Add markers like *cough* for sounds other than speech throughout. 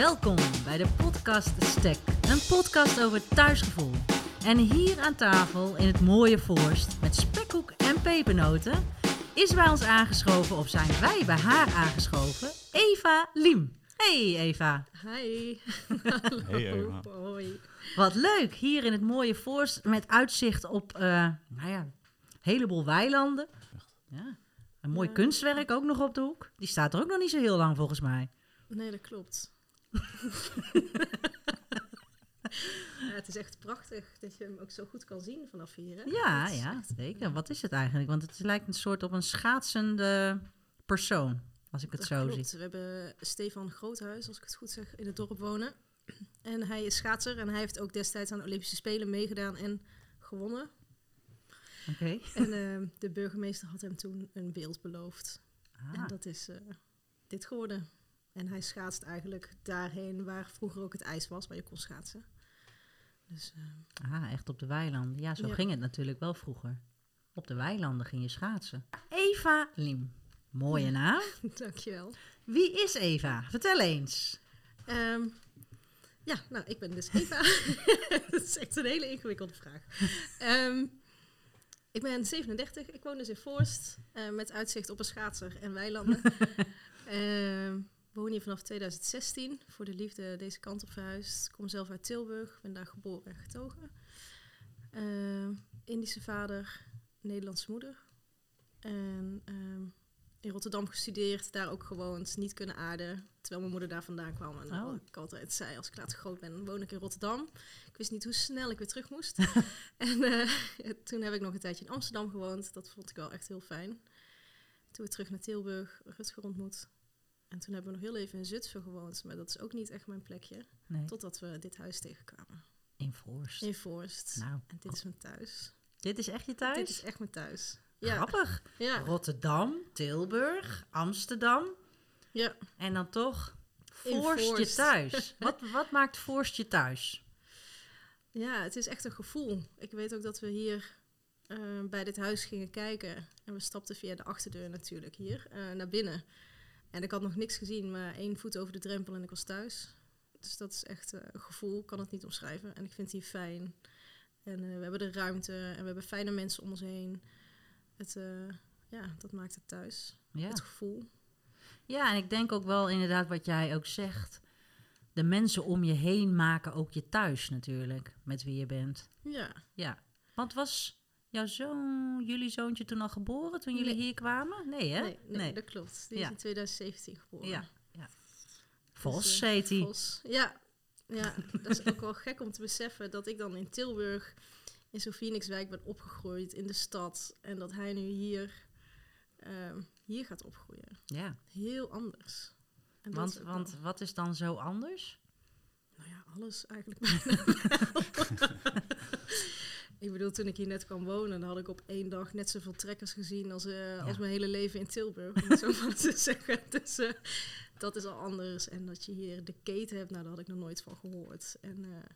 Welkom bij de podcast Stek, een podcast over thuisgevoel. En hier aan tafel in het mooie Voorst met spekkoek en pepernoten is bij ons aangeschoven, of zijn wij bij haar aangeschoven, Eva Liem. Hey Eva. Hi. Hey Eva. *laughs* Hoi. Wat leuk, hier in het mooie Voorst met uitzicht op, eh, nou ja, een heleboel weilanden. Ja, een mooi Ja. kunstwerk ook nog op de hoek. Die staat er ook nog niet zo heel lang volgens mij. Nee, dat klopt. Ja, het is echt prachtig dat je hem ook zo goed kan zien vanaf hier. Hè? Ja, ja, echt- zeker. Wat is het eigenlijk? Want het lijkt een soort op een schaatsende persoon, als ik het dat zo klopt. zie. We hebben Stefan Groothuis, als ik het goed zeg, in het dorp wonen. En hij is schaatser en hij heeft ook destijds aan de Olympische Spelen meegedaan en gewonnen. Oké. En eh, de burgemeester had hem toen een beeld beloofd. En Ah, dat is eh, dit geworden. En hij schaatst eigenlijk daarheen waar vroeger ook het ijs was, waar je kon schaatsen. Dus eh, ah, echt op de weilanden. Ja, zo Ja. ging het natuurlijk wel vroeger. Op de weilanden ging je schaatsen. Eva Liem. Mooie naam. *laughs* dankjewel. Wie is Eva? Vertel eens. Ehm, ja, nou, ik ben dus *laughs* Eva. *laughs* dat is echt een hele ingewikkelde vraag. Ehm, ik ben 37, ik woon dus in Forst, eh, met uitzicht op een schaatser en weilanden. Ehm woon hier vanaf 2016, voor de liefde deze kant op verhuisd. Ik kom zelf uit Tilburg, ben daar geboren en getogen. Ehm, Indische vader, Nederlandse moeder. En ehm, in Rotterdam gestudeerd, daar ook gewoond, niet kunnen aarden. Terwijl mijn moeder daar vandaan kwam. En Oh. ik altijd zei, als ik later groot ben, woon ik in Rotterdam. Ik wist niet hoe snel ik weer terug moest. *laughs* en eh, *laughs* toen heb ik nog een tijdje in Amsterdam gewoond. Dat vond ik wel echt heel fijn. Toen weer terug naar Tilburg, Rutger ontmoet. En toen hebben we nog heel even in Zutphen gewoond. Maar dat is ook niet echt mijn plekje. Nee, Totdat we dit huis tegenkwamen. in Voorst. In Forst. Nou, En dit is mijn thuis. dit is echt je thuis? Dit is echt mijn thuis. Ja. Grappig. Ja. Rotterdam, Tilburg, Amsterdam. ja. En dan toch Voorst je Voorst. thuis. *laughs* Wat, wat maakt Voorst je thuis? Ja, het is echt een gevoel. Ik weet ook dat we hier eh, bij dit huis gingen kijken. En we stapten via de achterdeur natuurlijk hier eh, naar binnen. En ik had nog niks gezien, maar één voet over de drempel en ik was thuis. Dus dat is echt eh, een gevoel, ik kan het niet omschrijven. En ik vind het hier fijn. En eh, we hebben de ruimte en we hebben fijne mensen om ons heen. Het, eh, ja, dat maakt het thuis. Ja. Het gevoel. ja, en ik denk ook wel inderdaad wat jij ook zegt. De mensen om je heen maken ook je thuis natuurlijk, met wie je bent. Ja, Ja. Want was jouw zoon, jullie zoontje toen al geboren toen jullie Nee. hier kwamen? Nee, hè? nee, nee, dat klopt. Die Ja. is in 2017 geboren. Ja, ja. Vos Dus, eh, heet hij. Vos. Ja. ja, dat is ook wel gek om te beseffen dat ik dan in Tilburg, in zo'n Phoenixwijk ben opgegroeid in de stad. En dat hij nu hier, ehm, hier gaat opgroeien. Ja, Heel anders. En want, want wel- wat is dan zo anders? nou ja, alles eigenlijk. *laughs* Ik bedoel, toen ik hier net kwam wonen, dan had ik op één dag net zoveel trekkers gezien als, eh, als mijn hele leven in Tilburg, om het zo *laughs* maar te zeggen. Dus eh, dat is al anders. En dat je hier de keten hebt, nou, daar had ik nog nooit van gehoord. En eh,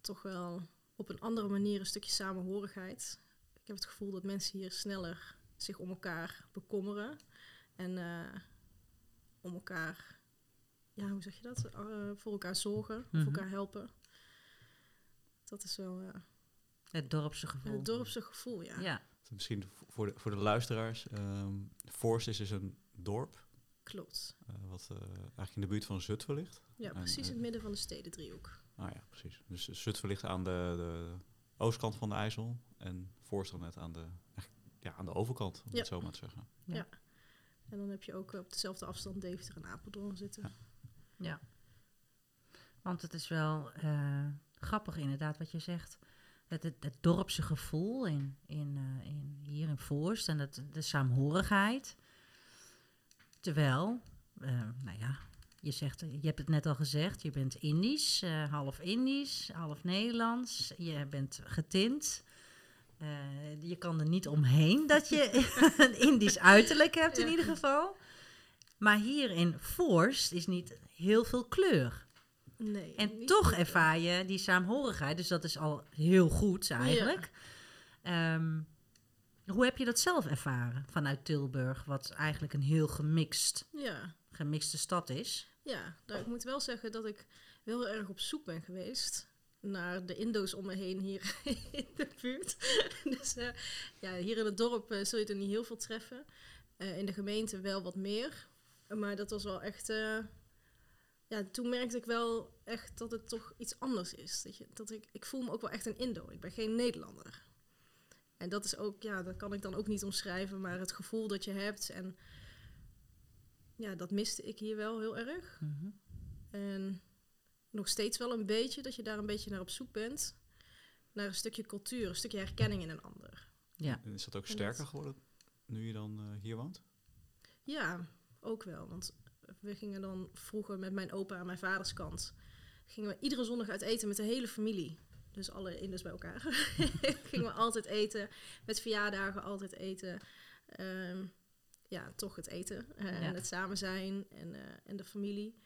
toch wel op een andere manier een stukje samenhorigheid. Ik heb het gevoel dat mensen hier sneller zich om elkaar bekommeren. En om elkaar, ja, hoe zeg je dat? Voor elkaar zorgen, Mhm. voor elkaar helpen. Dat is wel Het dorpse gevoel. het dorpse gevoel, ja. Ja, Misschien voor de, voor de luisteraars. ehm Forst is dus een dorp. Klopt. eh, wat eh, eigenlijk in de buurt van Zutphen ligt. Ja, En, precies in eh, het midden van de stedendriehoek. Ah ja, precies. Dus Zutphen ligt aan de, de oostkant van de IJssel. En Forst dan net aan de, eigenlijk, ja, aan de overkant, om Ja. het zo maar te zeggen. En dan heb je ook eh, op dezelfde afstand Deventer en Apeldoorn zitten. Ja. ja. Want het is wel eh, grappig inderdaad wat je zegt. Het, het, het dorpse gevoel in, in, eh, in, hier in Voorst en het, de saamhorigheid. Terwijl, eh, nou ja, je, zegt, je hebt het net al gezegd, je bent Indisch, eh, half Indisch, half Nederlands. Je bent getint. Je kan er niet omheen dat je *laughs* een Indisch uiterlijk hebt in Ja. ieder geval. Maar hier in Forst is niet heel veel kleur. Nee. En toch ervaar je die saamhorigheid. Dus dat is al heel goed eigenlijk. Ehm, hoe heb je dat zelf ervaren vanuit Tilburg? Wat eigenlijk een heel gemixt, Ja. gemixte stad is. Ja, nou, ik moet wel zeggen dat ik wel heel erg op zoek ben geweest naar de Indo's om me heen hier *laughs* in de buurt. *laughs* dus eh, ja, hier in het dorp eh, zul je er niet heel veel treffen. Eh, in de gemeente wel wat meer. Maar dat was wel echt... ja, toen merkte ik wel echt dat het toch iets anders is. Dat je, dat ik, ik voel me ook wel echt een Indo. Ik ben geen Nederlander. En dat is ook, ja, dat kan ik dan ook niet omschrijven, maar het gevoel dat je hebt. En ja, dat miste ik hier wel heel erg. Mhm. En nog steeds wel een beetje, dat je daar een beetje naar op zoek bent. Naar een stukje cultuur, een stukje herkenning in een ander. Ja. En is dat ook sterker dat- geworden nu je dan eh, hier woont? Ja, ook wel. Want we gingen dan vroeger met mijn opa aan mijn vaders kant... gingen we iedere zondag uit eten met de hele familie. Dus alle Indus bij elkaar. *laughs* gingen we altijd eten. Met verjaardagen altijd eten. Ehm, ja, toch het eten. eh, Ja. En het samen zijn en, eh, en de familie.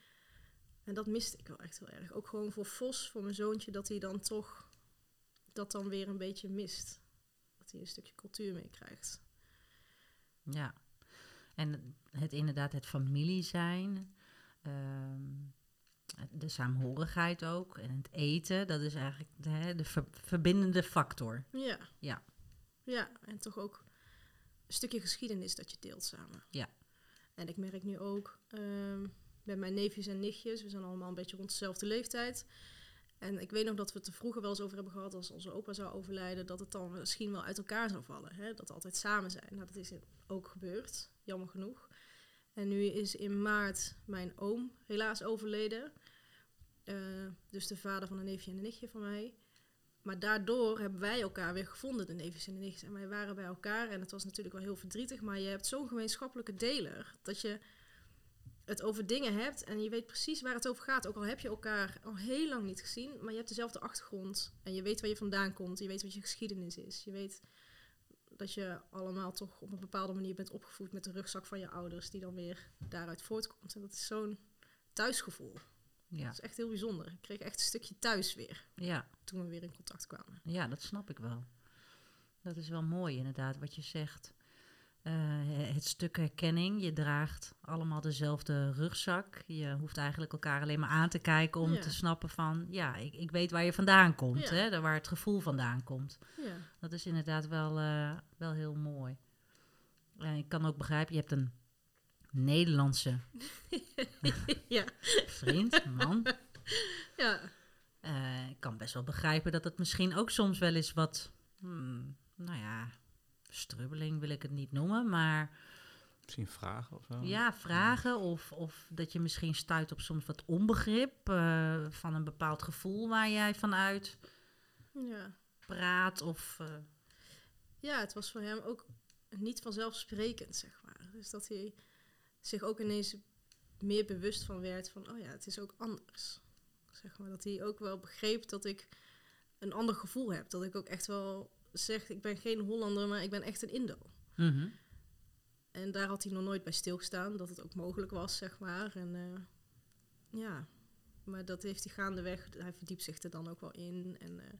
En dat miste ik wel echt heel erg. Ook gewoon voor Vos, voor mijn zoontje, dat hij dan toch dat dan weer een beetje mist. Dat hij een stukje cultuur meekrijgt. Ja. En het inderdaad het familie zijn. ehm, de saamhorigheid ook. En het eten. Dat is eigenlijk de, de ver- verbindende factor. Ja. Ja. Ja, en toch ook een stukje geschiedenis dat je deelt samen. Ja. En ik merk nu ook ehm, met mijn neefjes en nichtjes, we zijn allemaal een beetje rond dezelfde leeftijd. En ik weet nog dat we het er vroeger wel eens over hebben gehad als onze opa zou overlijden, dat het dan misschien wel uit elkaar zou vallen. Hè? Dat we altijd samen zijn. Nou, dat is ook gebeurd, jammer genoeg. En nu is in maart mijn oom helaas overleden. Eh, dus de vader van een neefje en een nichtje van mij. Maar daardoor hebben wij elkaar weer gevonden, de neefjes en de nichtjes. En wij waren bij elkaar en het was natuurlijk wel heel verdrietig. Maar je hebt zo'n gemeenschappelijke deler dat je het over dingen hebt en je weet precies waar het over gaat. Ook al heb je elkaar al heel lang niet gezien, maar je hebt dezelfde achtergrond. En je weet waar je vandaan komt, je weet wat je geschiedenis is. Je weet dat je allemaal toch op een bepaalde manier bent opgevoed met de rugzak van je ouders, die dan weer daaruit voortkomt. En dat is zo'n thuisgevoel. Ja. Dat is echt heel bijzonder. Ik kreeg echt een stukje thuis weer Ja. toen we weer in contact kwamen. Ja, dat snap ik wel. Dat is wel mooi inderdaad wat je zegt. Eh, het stuk herkenning, je draagt allemaal dezelfde rugzak. Je hoeft eigenlijk elkaar alleen maar aan te kijken om Ja. te snappen van... ja, ik, ik weet waar je vandaan komt, Ja. hè, waar het gevoel vandaan komt. Ja. Dat is inderdaad wel, eh, wel heel mooi. Ik kan ook begrijpen, je hebt een Nederlandse *laughs* ja. vriend, man. *laughs* Ja. Eh, ik kan best wel begrijpen dat het misschien ook soms wel eens wat, hmm, nou ja, strubbeling wil ik het niet noemen, maar Misschien vragen of zo? ja, vragen of, of dat je misschien stuit op soms wat onbegrip eh, van een bepaald gevoel waar jij vanuit Ja. praat of eh, ja, het was voor hem ook niet vanzelfsprekend, zeg maar. Dus dat hij zich ook ineens meer bewust van werd van, oh ja, het is ook anders. Zeg maar, dat hij ook wel begreep dat ik een ander gevoel heb. Dat ik ook echt wel zeg, ik ben geen Hollander, maar ik ben echt een Indo. mhm. En daar had hij nog nooit bij stilgestaan, dat het ook mogelijk was, zeg maar. En eh, ja, maar dat heeft hij gaandeweg, hij verdiept zich er dan ook wel in. En eh,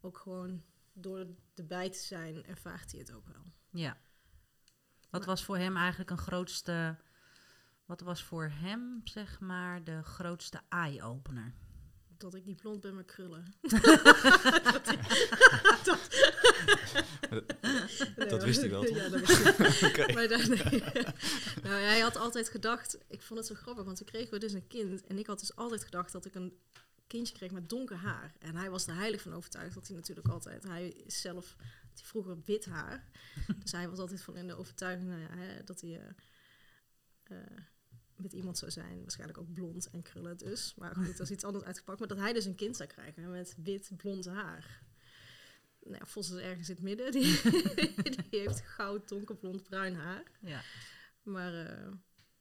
ook gewoon door erbij te zijn, ervaart hij het ook wel. ja. Wat Maar- was voor hem eigenlijk een grootste, wat was voor hem zeg maar de grootste eye-opener? Dat ik niet blond ben met krullen. *laughs* Dat *laughs* wist hij wel, toch? Ja, dat wist hij. *laughs* Oké. Maar dan, nou, hij had altijd gedacht, ik vond het zo grappig, want toen kregen we dus een kind. En ik had dus altijd gedacht dat ik een kindje kreeg met donker haar. En hij was er heilig van overtuigd dat hij natuurlijk altijd, hij is zelf, had hij vroeger wit haar. dus hij was altijd van in de overtuiging nou ja, hè, dat hij eh, eh, met iemand zou zijn. Waarschijnlijk ook blond en krullen dus. Maar goed, dat is iets anders uitgepakt. Maar dat hij dus een kind zou krijgen met wit, blond haar. Nou ja, Vos is ergens in het midden. Die, *laughs* die heeft goud, donkerblond, bruin haar. Ja. Maar eh,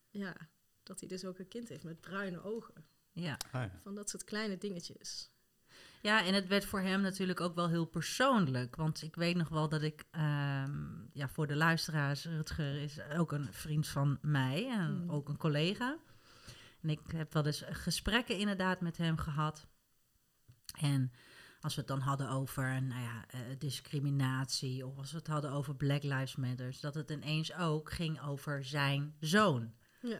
ja, dat hij dus ook een kind heeft met bruine ogen. Ja. Ah, ja. Van dat soort kleine dingetjes. Ja, en het werd voor hem natuurlijk ook wel heel persoonlijk. Want ik weet nog wel dat ik, ehm, ja, voor de luisteraars, Rutger is ook een vriend van mij en Mm. ook een collega. En ik heb wel eens gesprekken inderdaad met hem gehad. En als we het dan hadden over nou ja, eh, discriminatie of als we het hadden over Black Lives Matter, dat het ineens ook ging over zijn zoon. Ja,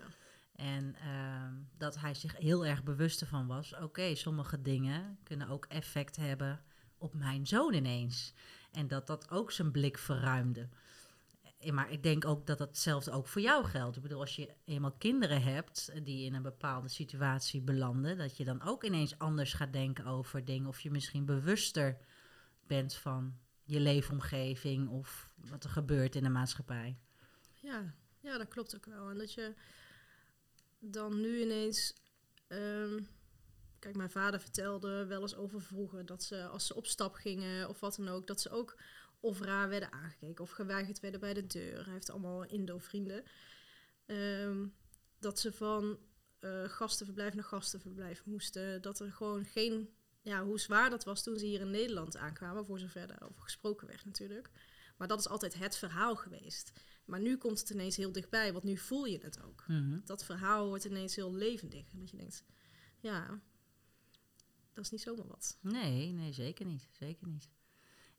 En ehm, dat hij zich heel erg bewust ervan was. Oké, sommige dingen kunnen ook effect hebben op mijn zoon ineens. En dat dat ook zijn blik verruimde. Eh, Maar ik denk ook dat hetzelfde ook voor jou geldt. Ik bedoel, als je eenmaal kinderen hebt eh, die in een bepaalde situatie belanden, dat je dan ook ineens anders gaat denken over dingen. Of je misschien bewuster bent van je leefomgeving of wat er gebeurt in de maatschappij. Ja, ja, dat klopt ook wel. En dat je dan nu ineens. ehm, kijk, mijn vader vertelde wel eens over vroeger dat ze als ze op stap gingen of wat dan ook, dat ze ook of raar werden aangekeken of geweigerd werden bij de deur. Hij heeft allemaal Indo-vrienden. Ehm, dat ze van eh, gastenverblijf naar gastenverblijf moesten. Dat er gewoon geen. Ja, hoe zwaar dat was toen ze hier in Nederland aankwamen, voor zover daarover gesproken werd natuurlijk. Maar dat is altijd het verhaal geweest. Maar nu komt het ineens heel dichtbij, want nu voel je het ook. Mhm. Dat verhaal wordt ineens heel levendig. En dat je denkt, ja, dat is niet zomaar wat. Nee, nee, zeker niet. Zeker niet.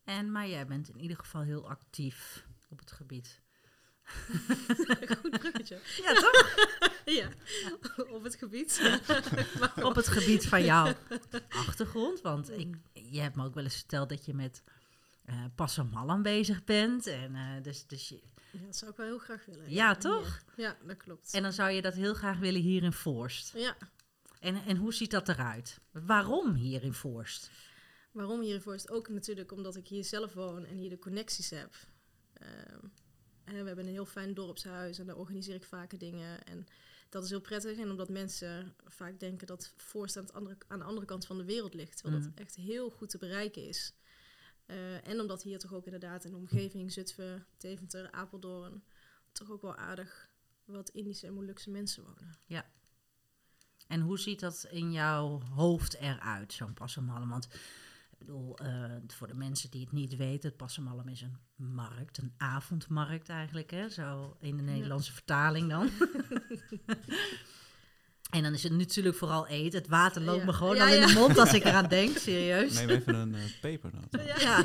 En, maar jij bent in ieder geval heel actief op het gebied. *laughs* Goed bruggetje. Ja, toch? *laughs* ja, op het gebied. *laughs* op het gebied van jouw achtergrond. Want ik, je hebt me ook wel eens verteld dat je met eh Passamallam bezig bent. En, eh, dus, dus je, Ja, dat zou ik wel heel graag willen. Ja, toch? Ja, dat klopt. en dan zou je dat heel graag willen hier in Voorst. ja, En, en hoe ziet dat eruit? Waarom hier in Voorst? waarom hiervoor is het ook natuurlijk omdat ik hier zelf woon en hier de connecties heb. Ehm, hè, we hebben een heel fijn dorpshuis en daar organiseer ik vaker dingen. En dat is heel prettig. En omdat mensen vaak denken dat Voorst aan, het andere, aan de andere kant van de wereld ligt. Terwijl Mhm. dat echt heel goed te bereiken is. Eh, en omdat hier toch ook inderdaad in de omgeving, Zutphen, Deventer, Apeldoorn, toch ook wel aardig wat Indische en Molukse mensen wonen. En hoe ziet dat in jouw hoofd eruit, zo'n Passamallam? Want ik bedoel, eh, voor de mensen die het niet weten, het Passamallam is een markt, een avondmarkt eigenlijk, hè? zo in de Nederlandse vertaling dan. *laughs* en dan is het natuurlijk vooral eten. Het water loopt Ja. me gewoon Ja, al in de mond als ik *laughs* eraan denk, serieus. Neem even een eh, pepernoot. Ja. *laughs*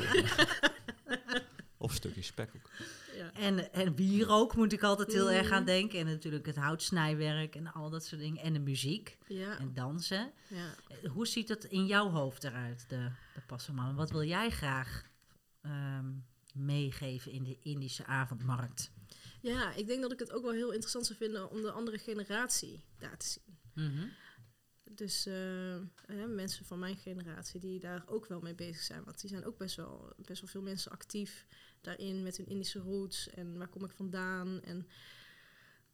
Of een stukje spekkoek. Ja. En, en wierook moet ik altijd heel erg aan denken. En natuurlijk het houtsnijwerk en al dat soort dingen. En de muziek Ja, en dansen. ja. Eh, Hoe ziet het in jouw hoofd eruit, de, de? Wat wil jij graag ehm, meegeven in de Indische avondmarkt? ja, ik denk dat ik het ook wel heel interessant zou vinden om de andere generatie daar te zien. Dus eh, hè, mensen van mijn generatie die daar ook wel mee bezig zijn. Want die zijn ook best wel, best wel veel mensen actief daarin met hun Indische roots. En waar kom ik vandaan? En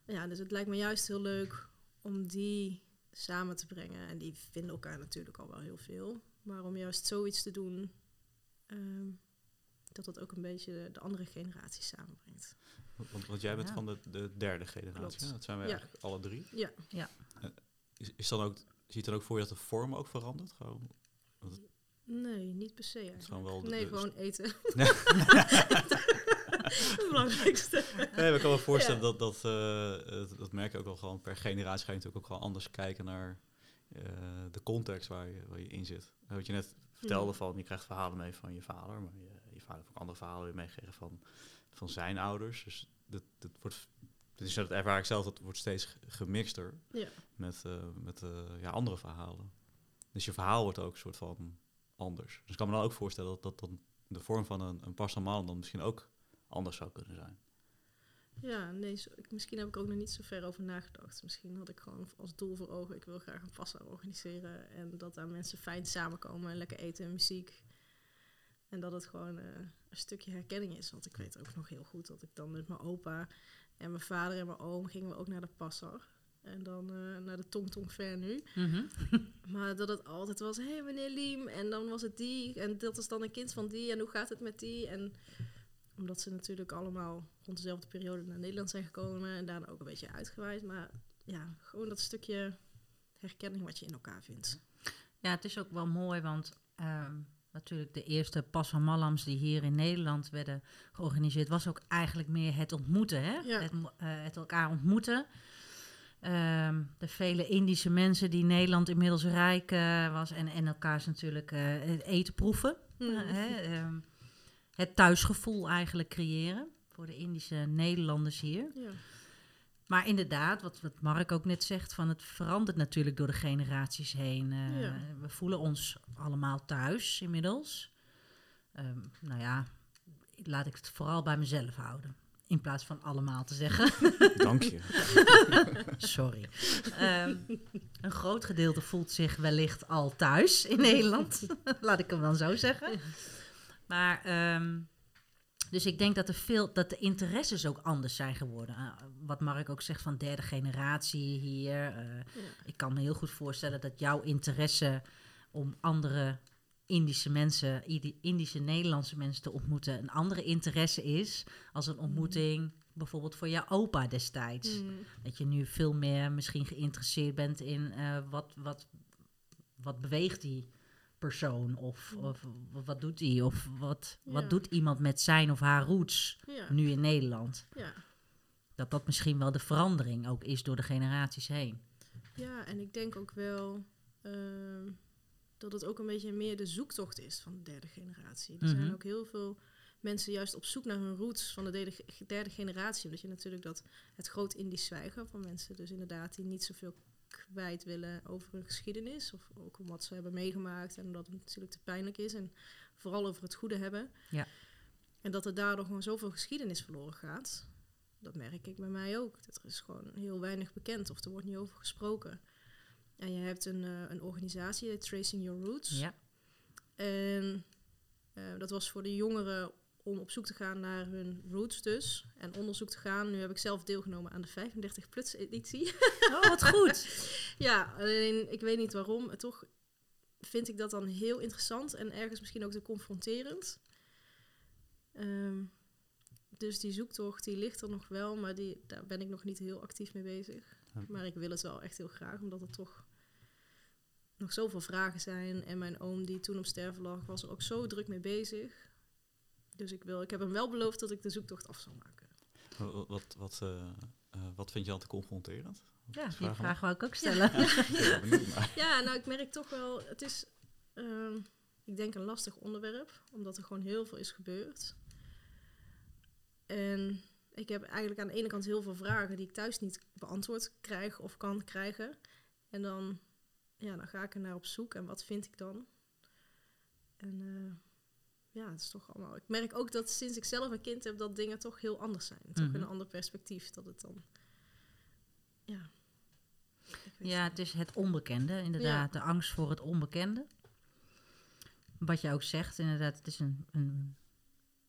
ja, dus het lijkt me juist heel leuk om die samen te brengen. En die vinden elkaar natuurlijk al wel heel veel. Maar om juist zoiets te doen, ehm, dat dat ook een beetje de andere generatie samenbrengt. Want, want jij bent Ja. van de, de derde generatie. Klopt. Dat zijn wij Ja. eigenlijk alle drie. Ja. Ja. Is, is dan ook, zie je dan ook voor je dat de vorm ook verandert? Gewoon, Nee, niet per se eigenlijk. gewoon wel de- nee, de- gewoon eten. Nee. *laughs* *laughs* het belangrijkste. Nee, ik kan me voorstellen dat, dat, eh, dat merk je ook wel gewoon per generatie ga je natuurlijk ook gewoon anders kijken naar eh, de context waar je, waar je in zit. Wat je net vertelde Mhm. van, je krijgt verhalen mee van je vader, maar je, je vader heeft ook andere verhalen weer meegekregen van, van zijn ouders. Dus dat, dat wordt, dus dat ervaar ik zelf, dat wordt steeds gemixter Ja. met, eh, met eh, ja, andere verhalen. Dus je verhaal wordt ook een soort van anders. Dus ik kan me dan ook voorstellen dat, dat dan de vorm van een, een pastamal dan misschien ook anders zou kunnen zijn. Ja, nee, zo- ik- misschien heb ik ook nog niet zo ver over nagedacht. Misschien had ik gewoon als doel voor ogen, ik wil graag een pasta organiseren. En dat daar mensen fijn samenkomen en lekker eten en muziek. En dat het gewoon eh, een stukje herkenning is. Want ik weet ook nog heel goed dat ik dan met mijn opa en mijn vader en mijn oom gingen we ook naar de Passar. En dan eh, naar de Tong Tong Fair nu. Mhm. *laughs* Maar dat het altijd was, hé hey, meneer Liem, en dan was het die, en dat is dan een kind van die, en hoe gaat het met die? En omdat ze natuurlijk allemaal rond dezelfde periode naar Nederland zijn gekomen en daarna ook een beetje uitgewaaid. Maar ja, gewoon dat stukje herkenning wat je in elkaar vindt. Ja, het is ook wel mooi, want ehm, natuurlijk de eerste Passamallams die hier in Nederland werden georganiseerd, was ook eigenlijk meer het ontmoeten, hè? Ja. Het, eh, het elkaar ontmoeten. Ehm, de vele Indische mensen die Nederland inmiddels rijk eh, was en, en elkaars natuurlijk eh, het eten proeven. Eh, hè, ehm, het thuisgevoel eigenlijk creëren voor de Indische Nederlanders hier. Ja. Maar inderdaad, wat, wat Mark ook net zegt, van het verandert natuurlijk door de generaties heen. Eh, Ja. We voelen ons allemaal thuis inmiddels. Ehm, nou ja, laat ik het vooral bij mezelf houden. In plaats van allemaal te zeggen. *laughs* Dank je. *laughs* Sorry. Ehm, een groot gedeelte voelt zich wellicht al thuis in Nederland. *laughs* Laat ik hem dan zo zeggen. Maar, ehm, dus ik denk dat, er veel, dat de interesses ook anders zijn geworden. Eh, wat Mark ook zegt van derde generatie hier. eh, Ik kan me heel goed voorstellen dat jouw interesse om andere Indische mensen, Indi- Indische Nederlandse mensen te ontmoeten, een andere interesse is als een ontmoeting bijvoorbeeld voor jouw opa destijds. Mm. Dat je nu veel meer misschien geïnteresseerd bent in eh, wat, wat, wat beweegt die persoon of, of wat doet die of wat, Ja. wat doet iemand met zijn of haar roots Ja, nu in Nederland. ja. Dat dat misschien wel de verandering ook is door de generaties heen. ja, en ik denk ook wel ehm, dat het ook een beetje meer de zoektocht is van de derde generatie. Er zijn Mhm. ook heel veel mensen juist op zoek naar hun roots van de derde generatie. Omdat je natuurlijk dat het groot Indisch zwijgen van mensen, dus inderdaad die niet zoveel kwijt willen over hun geschiedenis. Of ook om wat ze hebben meegemaakt en omdat het natuurlijk te pijnlijk is. En vooral over het goede hebben. Ja. En dat er daardoor gewoon zoveel geschiedenis verloren gaat. Dat merk ik bij mij ook. Dat er is gewoon heel weinig bekend of er wordt niet over gesproken. En je hebt een, eh, een organisatie, Tracing Your Roots. Ja. En eh, dat was voor de jongeren om op zoek te gaan naar hun roots dus. En onderzoek te gaan. Nu heb ik zelf deelgenomen aan de 35-plus editie. Oh, wat goed. *laughs* ja, alleen ik weet niet waarom. Toch vind ik dat dan heel interessant en ergens misschien ook te confronterend. Ehm, dus die zoektocht die ligt er nog wel, maar die, daar ben ik nog niet heel actief mee bezig. Ja. Maar ik wil het wel echt heel graag, omdat er toch nog zoveel vragen zijn. En mijn oom, die toen op sterven lag, was er ook zo druk mee bezig. Dus ik, wil, ik heb hem wel beloofd dat ik de zoektocht af zal maken. Wat, wat, wat, eh, eh, wat vind je dan te confronterend? Ja, die Vraag wou ik ook stellen. Benieuwd. *laughs* Ja, nou, ik merk toch wel, het is, ehm, ik denk, een lastig onderwerp, omdat er gewoon heel veel is gebeurd. En ik heb eigenlijk aan de ene kant heel veel vragen die ik thuis niet beantwoord krijg of kan krijgen. En dan, ja, dan ga ik er naar op zoek en wat vind ik dan? Eh, ja, het is toch allemaal. Ik merk ook dat sinds ik zelf een kind heb, dat dingen toch heel anders zijn. Toch Mhm. een ander perspectief. Dat het dan. Ja. Ja, het is het onbekende, inderdaad. De angst voor het onbekende. Wat je ook zegt, inderdaad, het is een, een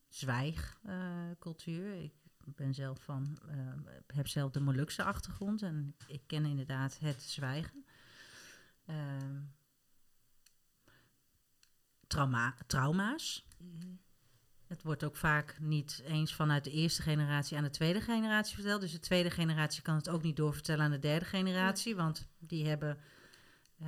zwijgcultuur. ik ben zelf van, eh, heb zelf de Molukse achtergrond en ik ken inderdaad het zwijgen. Ehm, trauma, trauma's. Mhm. Het wordt ook vaak niet eens vanuit de eerste generatie aan de tweede generatie verteld. Dus de tweede generatie kan het ook niet doorvertellen aan de derde generatie. Want die hebben. eh,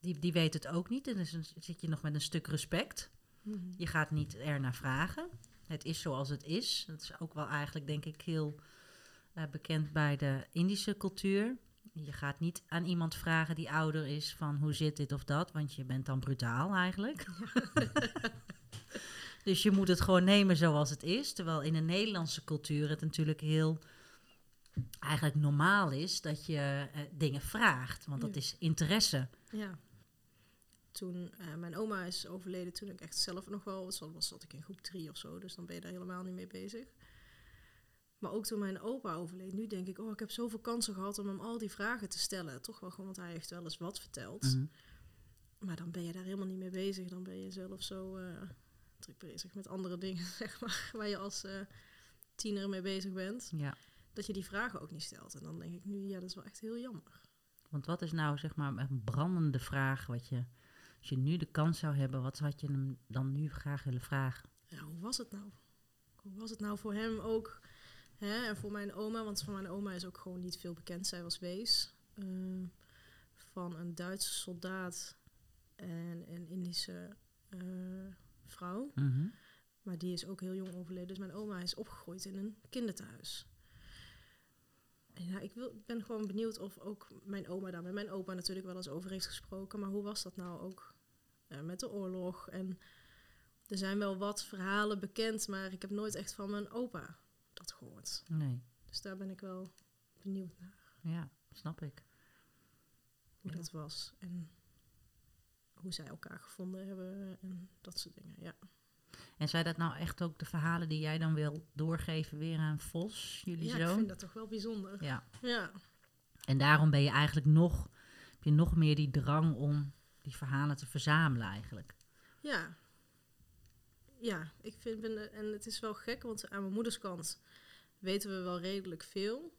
die, die weten het ook niet. En dus dan zit je nog met een stuk respect. Mhm. Je gaat niet er naar vragen. Het is zoals het is. Dat is ook wel eigenlijk, denk ik, heel eh, bekend bij de Indische cultuur. Je gaat niet aan iemand vragen die ouder is van hoe zit dit of dat, want je bent dan brutaal eigenlijk. *laughs* dus je moet het gewoon nemen zoals het is. Terwijl in de Nederlandse cultuur het natuurlijk heel eigenlijk normaal is dat je eh, dingen vraagt, want dat Ja. is interesse. Ja. Toen eh, mijn oma is overleden, toen ik echt zelf nog wel, was, was zat ik in groep drie of zo, dus dan ben je daar helemaal niet mee bezig. Maar ook toen mijn opa overleed, nu denk ik, oh, ik heb zoveel kansen gehad om hem al die vragen te stellen. Toch wel gewoon, want hij heeft wel eens wat verteld. Mhm. Maar dan ben je daar helemaal niet mee bezig. Dan ben je zelf zo eh, druk bezig met andere dingen, *laughs* zeg maar, waar je als eh, tiener mee bezig bent. Ja. Dat je die vragen ook niet stelt. En dan denk ik nu, ja, dat is wel echt heel jammer. Want wat is nou zeg maar een brandende vraag wat je, als je nu de kans zou hebben, wat had je hem dan nu graag willen vragen? ja, hoe was het nou? Hoe was het nou voor hem ook? Hè? En voor mijn oma, want van mijn oma is ook gewoon niet veel bekend. Zij was wees eh, van een Duitse soldaat en een Indische eh, vrouw. Mhm. Maar die is ook heel jong overleden. Dus mijn oma is opgegroeid in een kinderthuis. En ja, ik wil, ben gewoon benieuwd of ook mijn oma daar met mijn opa natuurlijk wel eens over heeft gesproken. Maar hoe was dat nou ook eh, met de oorlog? En er zijn wel wat verhalen bekend, maar ik heb nooit echt van mijn opa gehoord. Nee. Dus daar ben ik wel benieuwd naar Ja, snap ik. hoe Ja. dat was. En hoe zij elkaar gevonden hebben en dat soort dingen. Ja, En zijn dat nou echt ook de verhalen die jij dan wil doorgeven weer aan Vos, jullie ja ik zoon? vind dat toch wel bijzonder. Ja. Ja, En daarom ben je eigenlijk nog, heb je nog meer die drang om die verhalen te verzamelen eigenlijk. ja. Ja, ik vind, ben, en het is wel gek, want aan mijn moeders kant weten we wel redelijk veel.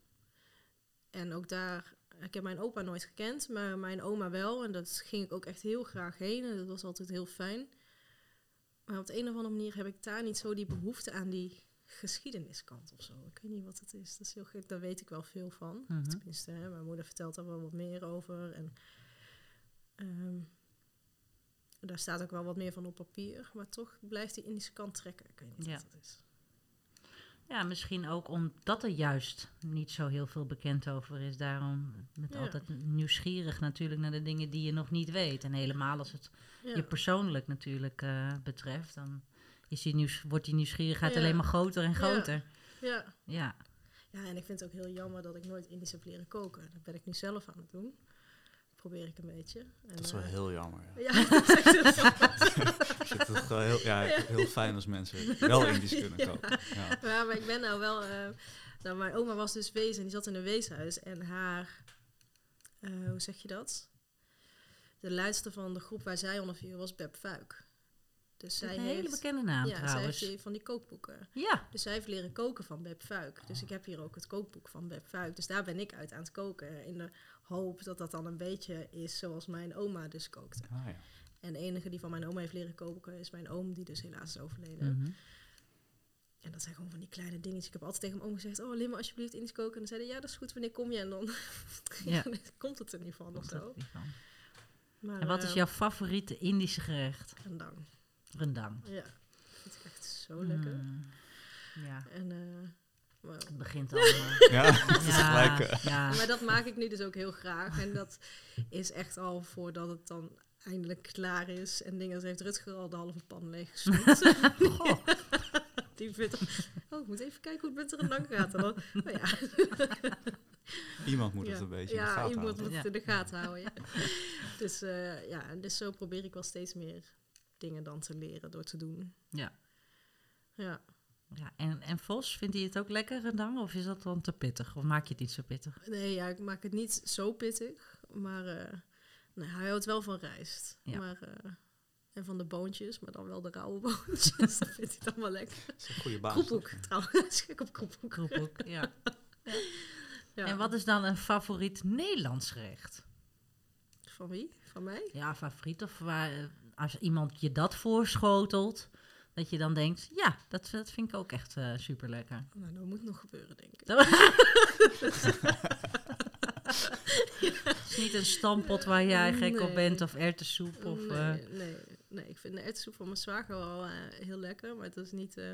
En ook daar, ik heb mijn opa nooit gekend, maar mijn oma wel. En dat ging ik ook echt heel graag heen en dat was altijd heel fijn. Maar op de een of andere manier heb ik daar niet zo die behoefte aan die geschiedeniskant of zo. Ik weet niet wat het is. Dat is heel gek, daar weet ik wel veel van. Mhm. Tenminste, hè, mijn moeder vertelt daar wel wat meer over. En ehm, daar staat ook wel wat meer van op papier. Maar toch blijft die Indische kant trekken. Ik weet niet Ja. wat is. Ja, misschien ook omdat er juist niet zo heel veel bekend over is. Daarom met Ja. altijd nieuwsgierig natuurlijk naar de dingen die je nog niet weet. En helemaal als het Ja. je persoonlijk natuurlijk eh, betreft, dan is die nieuws, wordt die nieuwsgierigheid Ja. alleen maar groter en groter. ja. Ja, Ja, en ik vind het ook heel jammer dat ik nooit Indisch heb leren koken. Dat ben ik nu zelf aan het doen. Probeer ik een beetje. En, Dat is wel eh, heel jammer. Ja. Ja, *laughs* dat is echt heel heel, ja, heel fijn als mensen *laughs* wel Indisch kunnen koken. Ja. Ja, maar ik ben nou wel... eh, nou, mijn oma was dus wees en die zat in een weeshuis. En haar... eh, hoe zeg je dat? De leidster van de groep waar zij onder viel was Beb Fuik. Dus zij een hele bekende naam ja, zij heeft van die kookboeken. Ja, Dus zij heeft leren koken van Beb Fuik. Dus ik heb hier ook het kookboek van Beb Fuik. Dus daar ben ik uit aan het koken. In de hoop dat dat dan een beetje is zoals mijn oma dus kookte. Ah, ja. En de enige die van mijn oma heeft leren koken is mijn oom, die dus helaas is overleden. Mhm. En dat zijn gewoon van die kleine dingetjes. Ik heb altijd tegen mijn oom gezegd, oh, leer me alsjeblieft Indisch koken. En dan zei hij, ja, dat is goed, wanneer kom je? En dan *laughs* Ja. komt het er niet van of Komt dat zo. Maar, En wat is eh, jouw favoriete Indische gerecht? Rendang. Rendang. Ja, dat vind ik echt zo lekker. Mm. Ja, En, eh, het begint allemaal. *laughs* ja, het is gelijk. eh, ja. maar dat maak ik nu dus ook heel graag. En dat is echt al voordat het dan eindelijk klaar is. En dingen, heeft Rutger al de halve pan leeg gesnoept. *laughs* Goh. *laughs* Die vindt, oh, ik moet even kijken hoe het met de rendang gaat. En dan, oh ja, Iemand moet ja. het een beetje in de ja, gaten iemand houden. moet het Ja. in de gaten houden. Ja. dus, eh, ja, en dus zo probeer ik wel steeds meer dingen dan te leren door te doen. Ja. Ja. Ja, en, en Vos, vindt hij het ook lekker rendang? Of is dat dan te pittig? Of maak je het niet zo pittig? Nee, ja, ik maak het niet zo pittig. Maar eh, nee, hij houdt wel van rijst. Ja. Maar, eh, en van de boontjes, maar dan wel de rauwe *laughs* boontjes. dat vindt hij dan wel lekker. Dat is een goede baas. Kroephoek, trouwens. *laughs* Gek op kroephoek. Kroephoek, ja. Ja. En wat is dan een favoriet Nederlands gerecht? Van wie? Van mij? Ja, favoriet of waar, eh, als iemand je dat voorschotelt, dat je dan denkt, ja, dat, dat vind ik ook echt eh super lekker. Nou, dat moet nog gebeuren, denk ik. *laughs* Het is niet een stampot waar jij gek op Nee. bent of erwtensoep of... eh, nee, nee, nee, ik vind de erwtensoep van mijn zwager wel eh, heel lekker, maar het is niet... eh,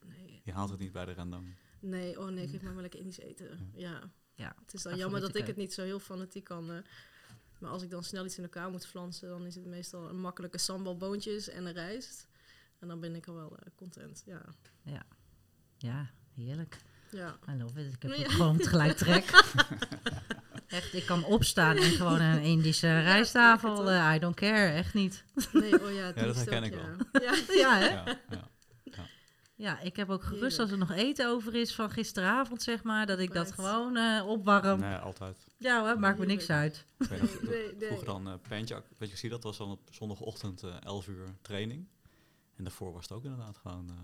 nee, Je haalt het niet bij de rendang. nee, oh nee, geef mij maar lekker Indisch eten. Ja. Ja, Het is dan jammer dat ik het niet zo heel fanatiek kan... maar als ik dan snel iets in elkaar moet flansen, dan is het meestal een makkelijke sambal boontjes en een rijst. En dan ben ik al wel eh, content, ja. ja, heerlijk. Ja, I love it. Ik heb Ja. ook gewoon tegelijk trek. *laughs* Echt, ik kan opstaan en gewoon een Indische rijsttafel. lekker eh, I don't care, echt niet. nee, oh ja, dat herken ook, ik ja. wel. Ja, Ja, *laughs* hè? Ja, ja. Ja, ik heb ook gerust Heerlijk. als er nog eten over is van gisteravond, zeg maar, dat ik dat gewoon eh, opwarm. Nee, altijd. Ja hoor, maakt me niks uit. Ik weet nog. *laughs* Vroeger dan eh Pantjak, weet je, zie dat was dan op zondagochtend eh 11 uur training. En daarvoor was het ook inderdaad gewoon eh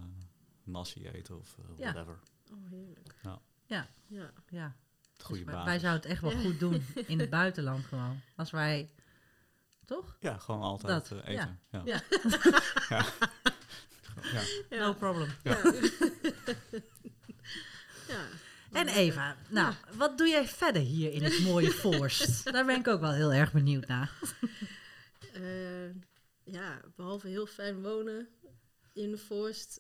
nasi eten of eh, Ja. whatever. Oh, heerlijk. Ja. Ja. Ja. Ja. Het goede Dus wij, zouden het echt wel goed doen *laughs* in het buitenland gewoon. Als wij, toch? Ja, gewoon altijd Dat, eten. Ja. Ja. *laughs* Ja. Ja. Ja. No problem. En Eva, nou, wat doe jij verder hier in het mooie Forst? *laughs* Daar ben ik ook wel heel erg benieuwd naar. eh, ja, behalve heel fijn wonen in de Forst.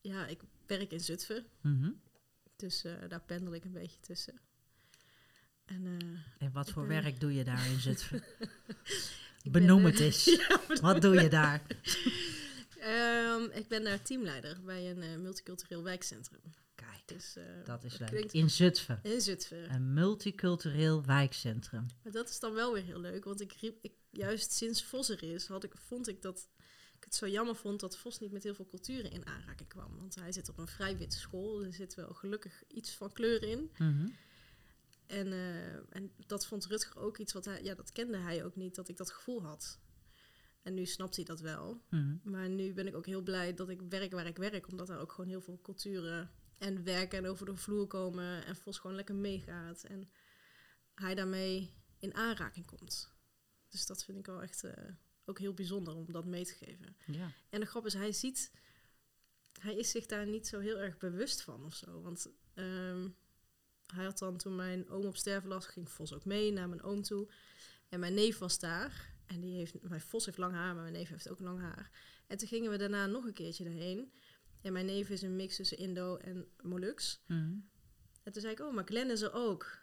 Ja, ik werk in Zutphen. Mhm. Dus eh, daar pendel ik een beetje tussen. En, eh, En wat voor werk doe je daar in Zutphen? *laughs* Benoem ben, het eens. *laughs* ja, Wat doe je daar? Ehm, ik ben daar teamleider bij een multicultureel wijkcentrum. Dus, eh, Dat is leuk. klinkt- In Zutphen. in Zutphen. Een multicultureel wijkcentrum. Maar dat is dan wel weer heel leuk, want ik riep, ik, juist sinds Vos er is, had ik, vond ik dat ik het zo jammer vond dat Vos niet met heel veel culturen in aanraking kwam. Want hij zit op een vrij witte school, er zit wel gelukkig iets van kleur in. Mhm. En, eh, en dat vond Rutger ook iets wat hij, ja, dat kende hij ook niet, dat ik dat gevoel had. En nu snapt hij dat wel. Mhm. Maar nu ben ik ook heel blij dat ik werk waar ik werk, omdat er ook gewoon heel veel culturen en werken en over de vloer komen en Vos gewoon lekker meegaat en hij daarmee in aanraking komt. Dus dat vind ik wel echt eh, ook heel bijzonder om dat mee te geven. Ja. En de grap is, hij ziet, hij is zich daar niet zo heel erg bewust van of zo. Want ehm, hij had dan toen mijn oom op sterven lag, ging Vos ook mee naar mijn oom toe. En mijn neef was daar. En die heeft, mijn Vos heeft lang haar, maar mijn neef heeft ook lang haar. En toen gingen we daarna nog een keertje daarheen. En mijn neef is een mix tussen Indo en Molux. Mhm. En toen zei ik, oh, maar Glenn is er ook.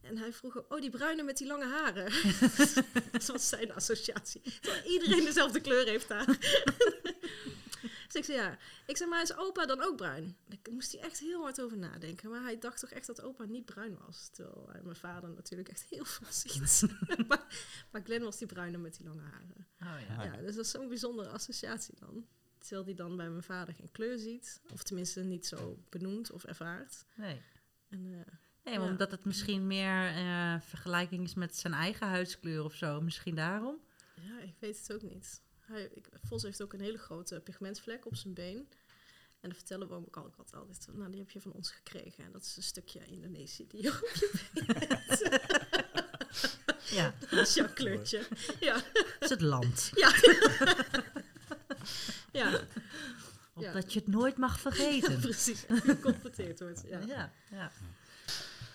En hij vroeg, oh, die bruine met die lange haren. *laughs* dat was zijn associatie. Terwijl iedereen dezelfde kleur heeft daar. *laughs* dus ik zei, ja. Ik zei, maar is opa dan ook bruin? Daar moest hij echt heel hard over nadenken. Maar hij dacht toch echt dat opa niet bruin was. Terwijl hij mijn vader natuurlijk echt heel veel ziet. *laughs* maar, maar Glenn was die bruine met die lange haren. Oh ja. Ja, dus dat is zo'n bijzondere associatie dan. Terwijl hij dan bij mijn vader geen kleur ziet. Of tenminste niet zo benoemt of ervaart. Nee. En, eh, Nee, Ja. omdat het misschien meer eh, vergelijking is met zijn eigen huidskleur of zo. Misschien daarom. Ja, ik weet het ook niet. Hij, ik, Vos heeft ook een hele grote pigmentvlek op zijn been. En dan vertellen we ook altijd, altijd, nou die heb je van ons gekregen. En dat is een stukje Indonesië die je op je been hebt. *laughs* Ja, *laughs* Dat is jouw kleurtje. Ja, dat is het land. ja. *laughs* ja, *laughs* Opdat je het nooit mag vergeten. *laughs* precies. Geconfronteerd wordt. Ja. Ja, ja.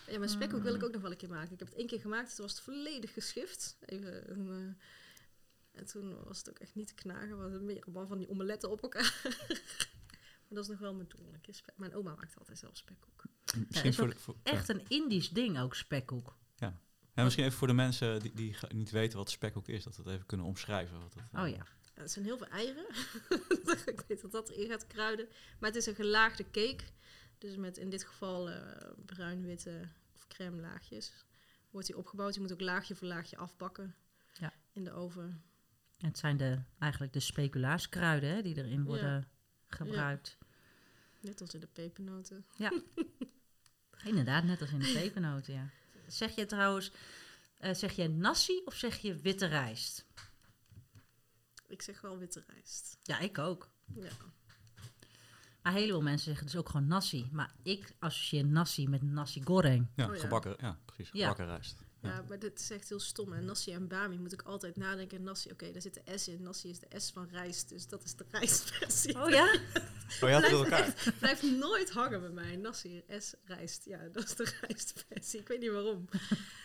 ja, mijn spekhoek wil ik ook nog wel een keer maken. Ik heb het één keer gemaakt, toen was het volledig geschift. Even, een, eh, en toen was het ook echt niet te knagen. We hadden meer van die omeletten op elkaar. *laughs* maar dat is nog wel mijn doel. Mijn oma maakt altijd zelf spekhoek. Misschien is voor, ook de- voor, Echt een Indisch ding ook, spekhoek. ja. Ja, misschien even voor de mensen die, die niet weten wat spekhoek is, dat we het even kunnen omschrijven. Wat het, eh, Oh ja. Ja, het zijn heel veel eieren. *laughs* ik weet dat dat erin gaat kruiden. Maar het is een gelaagde cake. Dus met in dit geval eh, bruin-witte of crème laagjes. Wordt die opgebouwd. Je moet ook laagje voor laagje afbakken. Ja. In de oven. Het zijn de, eigenlijk de speculaaskruiden hè, die erin Ja. worden gebruikt. Net als in de pepernoten. *laughs* Inderdaad, net als in de pepernoten, ja. Zeg je trouwens, eh, zeg je nasi of zeg je witte rijst? Ik zeg wel witte rijst. Ja, ik ook. Ja. Maar een heleboel mensen zeggen dus ook gewoon nasi. Maar ik associeer nasi met nasi goreng. Ja, Oh ja. gebakken, ja, precies. Ja. Gebakken rijst. Ja. Ja, maar dit is echt heel stom. En nasi en bami moet ik altijd nadenken. Nasi, oké, daar zit de S in. Nasi is de S van rijst. Dus dat is de rijstversie. Oh ja? Oh, het door elkaar. Blijft nooit hangen bij mij. Nasi, S, rijst. Ja, dat is de *laughs* rijstversie. Ik weet niet waarom.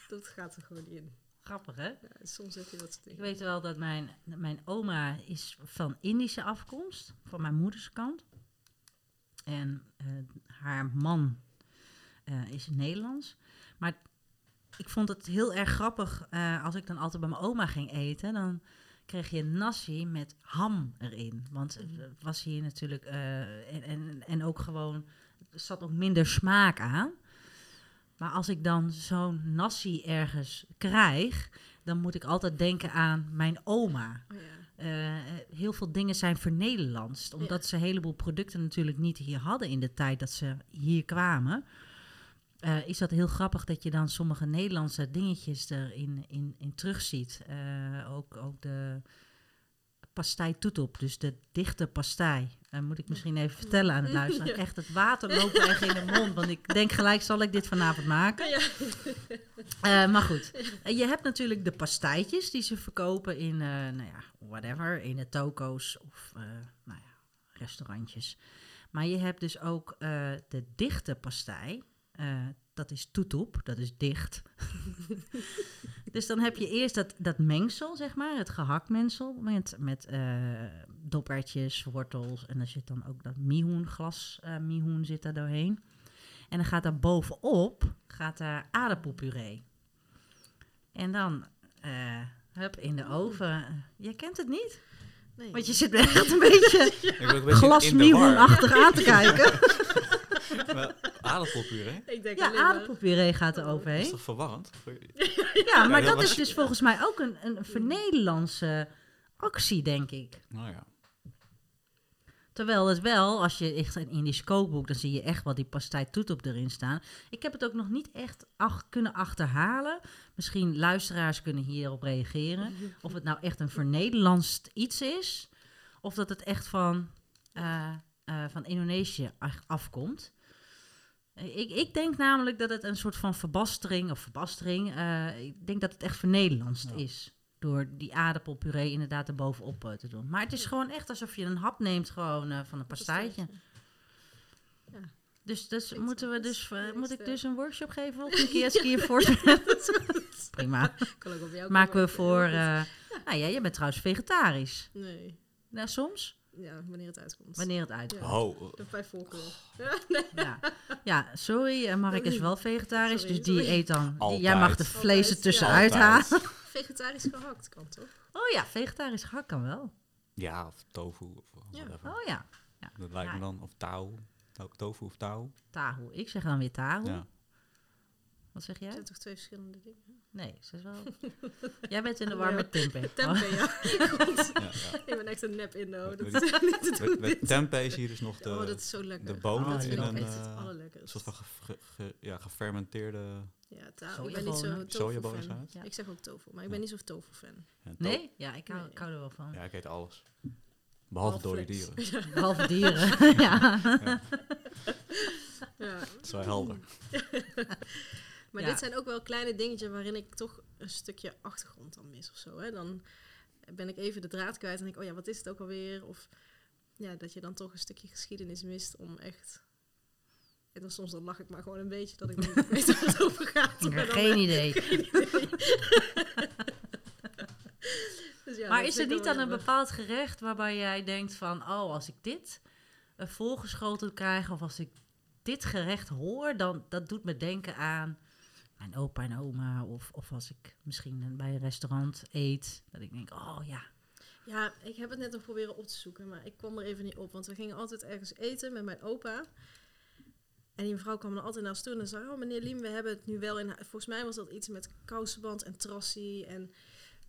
dat gaat er gewoon niet in. Grappig, hè? Ja, soms heb je dat Ik weet wel dat mijn, mijn oma is van Indische afkomst, van mijn moeders kant. En eh, haar man eh, is Nederlands. Maar ik vond het heel erg grappig eh, als ik dan altijd bij mijn oma ging eten. Dan kreeg je nasi met ham erin. Want het was hier natuurlijk... en, en, en ook gewoon... Er zat ook minder smaak aan. Maar als ik dan zo'n nasi ergens krijg... dan moet ik altijd denken aan mijn oma. Oh, ja. Eh, heel veel dingen zijn vernederlandst. Omdat ze een heleboel producten natuurlijk niet hier hadden in de tijd dat ze hier kwamen. Eh, is dat heel grappig dat je dan sommige Nederlandse dingetjes erin in, in terugziet. Eh, ook, ook de pastei toetop, dus de dichte pastei. Moet ik misschien even vertellen aan het *laughs* luisteren. Ja. Echt, het water loopt echt in de mond. Want ik denk gelijk, zal ik dit vanavond maken? Ja. Eh, maar goed, Eh, je hebt natuurlijk de pastijtjes die ze verkopen in, eh, nou ja, whatever, in de toko's of, nou ja, restaurantjes. Maar je hebt dus ook de dichte pastei. Dat is toetoep, dat is dicht. *laughs* dus dan heb je eerst dat, dat mengsel, zeg maar, het gehaktmengsel met, met eh dopertjes, wortels en er zit dan ook dat mihoen, glas eh mihoen zit daar doorheen. En dan gaat daar bovenop gaat daar aardappelpuree. En dan, eh hup, in de oven. Jij kent het niet? Nee. Want je zit echt een beetje *laughs* Ik ben ook een beetje glas in de war. mihoenachtig aan te kijken. *laughs* Maar Aardappelpuree? Ik denk Ja, aardappelpuree gaat er Oh, Dat is overheen. toch verwarrend? *laughs* Ja, maar dat is dus volgens mij ook een, een vernederlandse actie, denk ik. Nou ja. Terwijl het wel, als je echt een Indisch kookboek, dan zie je echt wel die pastei toetop erin staan. Ik heb het ook nog niet echt ach- kunnen achterhalen. Misschien luisteraars kunnen hierop reageren. Of het nou echt een vernederlands iets is, of dat het echt van, eh, eh, van Indonesië afkomt. Ik, ik denk namelijk dat het een soort van verbastering, of verbastering, eh, ik denk dat het echt vernederlandst Ja. is. Door die aardappelpuree inderdaad erbovenop eh, te doen. Maar het is gewoon echt alsof je een hap neemt gewoon eh, van een pastijtje. Ja. Dus, dus moeten we dus, moet ik dus een workshop geven of *laughs* een keer Ja. als ik hier voor *laughs* Prima. *laughs* Op Maken we voor... Nou ja, je bent trouwens vegetarisch. Nee. Nou, soms. Ja, wanneer het uitkomt. Wanneer het uitkomt. Ja. Oh, De vijf voorkeur. *laughs* Ja, nee. Ja. ja, sorry, eh, Mark is wel vegetarisch, Sorry, dus die sorry. eet dan... Altijd. jij mag de vlees Altijd, ertussenuit ja. halen. *laughs* *laughs* Vegetarisch gehakt kan toch? Oh ja, vegetarisch gehakt kan wel. ja, of tofu of Ja. whatever. Oh ja, Dat lijkt me dan, of tauw. To- Tofu of tauw. tahu. Ik zeg dan weer tahu. Wat zeg Er jij? zijn toch twee verschillende dingen? Nee, ze is wel... *laughs* jij bent in de Oh, war ja. met tempeh. Tempeh, ja. *laughs* Goed. Ja, ja. Ik ben echt een nep Indo. Dat is *laughs* niet te doen. Met, met tempeh zie je dus nog de, oh, dat is zo lekker. de bonen Oh, in een het eh, soort van ge- ge- ge- ja, gefermenteerde Ja, ta- ik ben niet zo. Ik zeg ook tofu, maar ik Ja. ben niet zo'n tofu fan. Ja, to- Nee? Ja, ik hou, Nee. ik hou er wel van. Ja, ik eet alles. Behalve dode dieren. Behalve dieren. ja. Ja. Dat is wel helder. Maar Ja. dit zijn ook wel kleine dingetjes waarin ik toch een stukje achtergrond dan mis of zo. Hè? Dan ben ik even de draad kwijt en denk ik, oh ja, wat is het ook alweer? Of ja, dat je dan toch een stukje geschiedenis mist om echt... En dan soms dan lach ik maar gewoon een beetje dat ik ik *laughs* weet waar het over gaat. Ja, Maar dan, geen eh, idee. *laughs* *laughs* dus ja, maar is er niet dan een bepaald gerecht waarbij jij denkt van... oh, als ik dit uh, voorgeschoteld krijg of als ik dit gerecht hoor... dan dat doet me denken aan mijn opa en oma. Of, of als ik misschien bij een restaurant eet. Dat ik denk, oh ja, Ja, ik heb het net nog proberen op te zoeken, maar ik kwam er even niet op. Want we gingen altijd ergens eten met mijn opa. En die mevrouw kwam dan altijd naar ons toe en zei... Oh, meneer Liem, we hebben het nu wel in... Volgens mij was dat iets met kousenband en trassie. En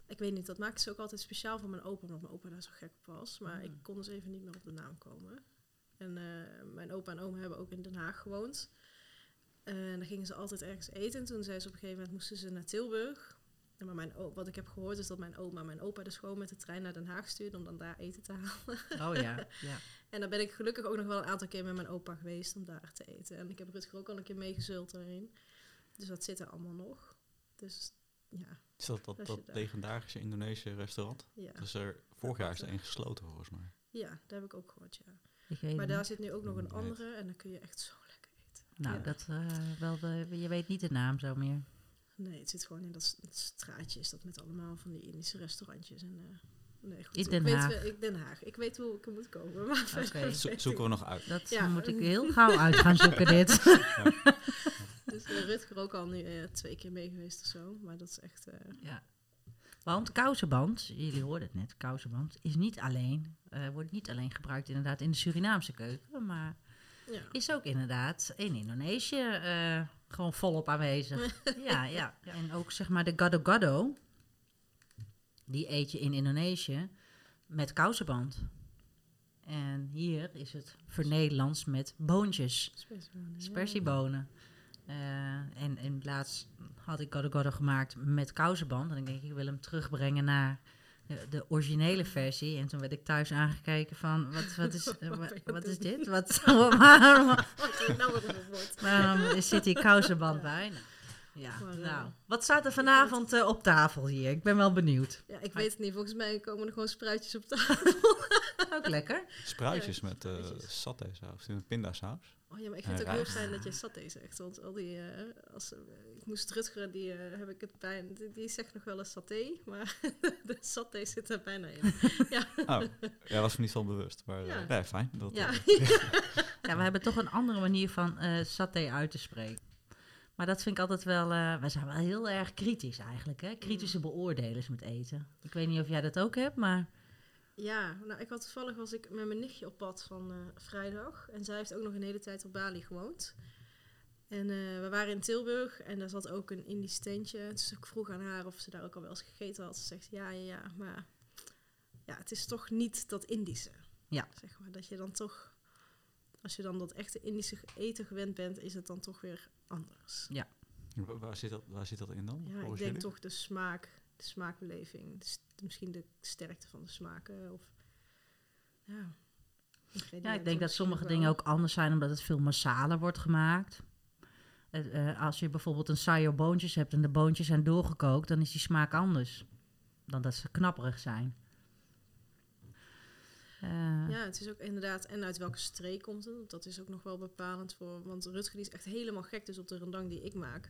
ik weet niet, dat maakte ze ook altijd speciaal voor mijn opa... omdat mijn opa daar zo gek op was. Maar ik kon dus even niet meer op de naam komen. En eh, mijn opa en oma hebben ook in Den Haag gewoond. Eh, En dan gingen ze altijd ergens eten. En toen zei ze op een gegeven moment... moesten ze naar Tilburg... Maar mijn, o- wat ik heb gehoord is dat mijn oma mijn opa dus gewoon met de trein naar Den Haag stuurde om dan daar eten te halen. oh ja, *laughs* ja. En dan ben ik gelukkig ook nog wel een aantal keer met mijn opa geweest om daar te eten. En ik heb Rutger ook al een keer meegezult daarin. Dus dat zit er allemaal nog. Dus ja, Is dat dat, dat legendarische Indonesische restaurant? ja. Dus er, vorig jaar is er één gesloten volgens mij. ja, daar heb ik ook gehoord, ja. Maar daar zit nu ook nog een andere en dan kun je echt zo. Nou, Ja. dat eh, wel, de- je weet niet de naam zo meer. Nee, het zit gewoon in dat, straatje is dat met allemaal van die Indische restaurantjes. En, eh, nee, goed. In ik Den weet, Haag. wel- ik, Den Haag. Ik weet hoe ik er moet komen. Maar weet Zo- ik zoeken we nog uit. Dat Ja. moet ik heel gauw uit gaan zoeken, *laughs* dit. Dus uh, Rutger ook al nu eh, twee keer mee geweest of zo. Maar dat is echt... eh, Ja. Want kousenband, jullie hoorden het net, kousenband is niet alleen, eh, wordt niet alleen gebruikt inderdaad in de Surinaamse keuken, maar ja. is ook inderdaad in Indonesië eh, gewoon volop aanwezig. *laughs* ja, ja. En ook zeg maar de gado-gado, die eet je in Indonesië met kousenband. En hier is het vernederlands met boontjes. Spersiebonen. Spersiebonen. Eh, en, en laatst had ik Gado Gado gemaakt met kousenband. En ik denk, ik wil hem terugbrengen naar de, de originele versie. En toen werd ik thuis aangekeken van, wat, wat, is, *laughs* eh, wa- *laughs* *laughs* wat is dit? Wat, waarom, Wat nou woord? waarom zit hier kousenband bij? Nou, ja, Maar, eh, nou. Wat staat er vanavond eh, op tafel hier? Ik ben wel benieuwd. Ja, ik weet het niet. Volgens mij komen er gewoon spruitjes op tafel. Ook lekker. Spruitjes Ja, met eh spruitjes. satésaus, met pindasaus. Oh ja, maar ik vind het ook heel fijn dat je saté zegt. Want al die... eh, als, eh, ik moest Rutger, die eh, heb ik het bijna... Die, die zegt nog wel eens saté, maar *laughs* de saté zit er bijna in. *laughs* Oh, ja, was me niet van bewust. Maar eh, Ja. nee, fijn. Dat, Ja, *laughs* Ja, we hebben toch een andere manier van eh saté uit te spreken. Maar dat vind ik altijd wel... eh wij zijn wel heel erg kritisch eigenlijk, hè? Kritische beoordelers met eten. Ik weet niet of jij dat ook hebt, maar... ja, nou ik had toevallig was ik met mijn nichtje op pad van eh, vrijdag. En zij heeft ook nog een hele tijd op Bali gewoond. En eh, we waren in Tilburg en daar zat ook een Indisch tentje. Dus ik vroeg aan haar of ze daar ook al wel eens gegeten had. Ze zegt ja, ja, ja, maar ja, het is toch niet dat Indische. Ja. Zeg maar, dat je dan toch, als je dan dat echte Indische eten gewend bent, is het dan toch weer anders. Wa- Waar zit dat, waar zit dat in dan? Ja, ik denk toch de smaak, de smaakbeleving. Misschien de sterkte van de smaken. Of, ja, Ja, ik denk dat sommige dingen ook anders zijn omdat het veel massaler wordt gemaakt. Eh, als je bijvoorbeeld een sayo boontjes hebt en de boontjes zijn doorgekookt, dan is die smaak anders dan dat ze knapperig zijn. Eh, Ja, het is ook inderdaad, en uit welke streek komt het? Dat is ook nog wel bepalend voor, want Rutger die is echt helemaal gek dus op de rendang die ik maak.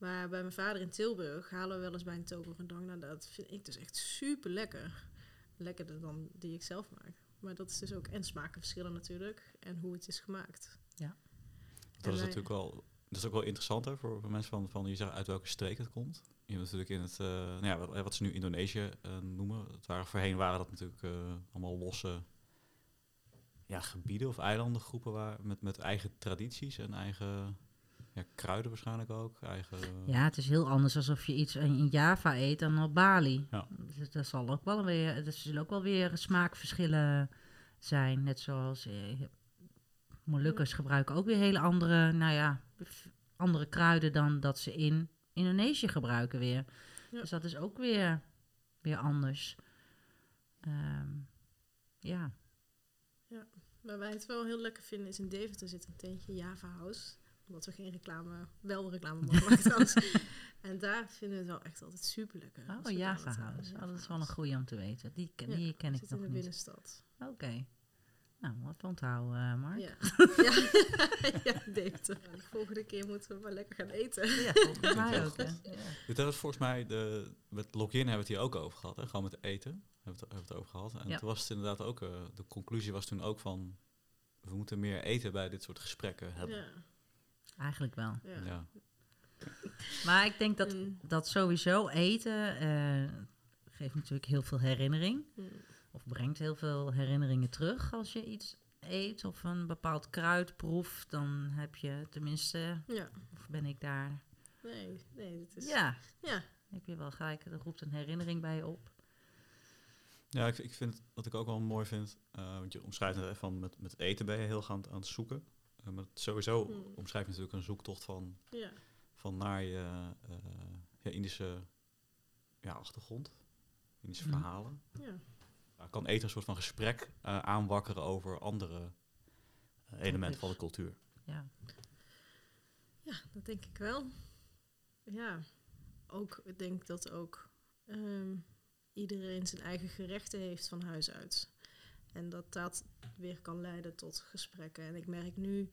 Maar bij mijn vader in Tilburg halen we wel eens bij een togo rendang. Nou, dat vind ik dus echt super lekker. Lekkerder dan die ik zelf maak. Maar dat is dus ook, en smaken verschillen natuurlijk, en hoe het is gemaakt. Dat En is wij- natuurlijk wel, dat is ook wel interessant hè, voor, voor mensen van, van je zegt uit welke streek het komt. Je hebt natuurlijk in het, eh, nou ja, wat, wat ze nu Indonesië eh, noemen. Het waren, voorheen waren dat natuurlijk eh, allemaal losse ja, gebieden of eilandengroepen waar, met, met eigen tradities en eigen ja, kruiden waarschijnlijk ook. Eigen, ja, het is heel anders alsof je iets in Java eet dan op Bali. Ja. Dus dat zal ook wel weer, er zullen ook wel weer smaakverschillen zijn. Net zoals eh, Molukkers gebruiken ook weer hele andere, nou ja, andere kruiden dan dat ze in Indonesië gebruiken weer. Ja. Dus dat is ook weer, weer anders. Ehm, ja. Waar wij het wel heel lekker vinden is in Deventer zit een tentje Java House. Omdat we geen reclame, wel reclame mogen maken trouwens. *laughs* En daar vinden we het wel echt altijd super lekker. Oh, Java House. Oh, dat is wel een goede om te weten. Die ken, die ken ik nog in de niet. binnenstad. Oké. Nou, wat onthouden, eh Mark. Ja, *laughs* ja. *laughs* ja. Ja, de volgende keer moeten we maar lekker gaan eten. Ja, volgens mij Ja. ook. Hè. Ja. We volgens mij, de, met login hebben we het hier ook over gehad. Hè? Gewoon met eten hebben we het, het over gehad. En Ja. toen was het inderdaad ook, eh, de conclusie was toen ook van, we moeten meer eten bij dit soort gesprekken hebben. Ja, Eigenlijk wel. ja. Ja. Maar ik denk dat, Mm, dat sowieso eten eh, geeft natuurlijk heel veel herinnering. mm. Of brengt heel veel herinneringen terug als je iets eet of een bepaald kruid proeft. Dan heb je tenminste, ja. of ben ik daar. Nee, nee, dit is... Ja, Ja, heb je wel gelijk. Er roept een herinnering bij je op. Ja, ik, ik vind wat ik ook wel mooi vind, eh, want je omschrijft het hè, van met, met eten ben je heel gaan aan het zoeken. Eh, maar het sowieso Hmm. omschrijf je natuurlijk een zoektocht van, ja. van naar je eh, ja, Indische ja, achtergrond, Indische Mhm. verhalen. ja. Kan eten een soort van gesprek eh, aanwakkeren over andere elementen van de cultuur. Ja, Ja, dat denk ik wel. Ja, ook, ik denk dat ook ehm, iedereen zijn eigen gerechten heeft van huis uit. En dat dat weer kan leiden tot gesprekken. En ik merk nu